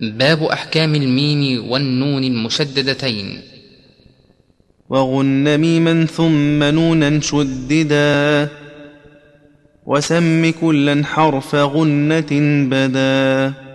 باب أحكام الميم والنون المشددتين. وغن ميما ثم نونا شددا. وسم كلا حرف غنة بدا.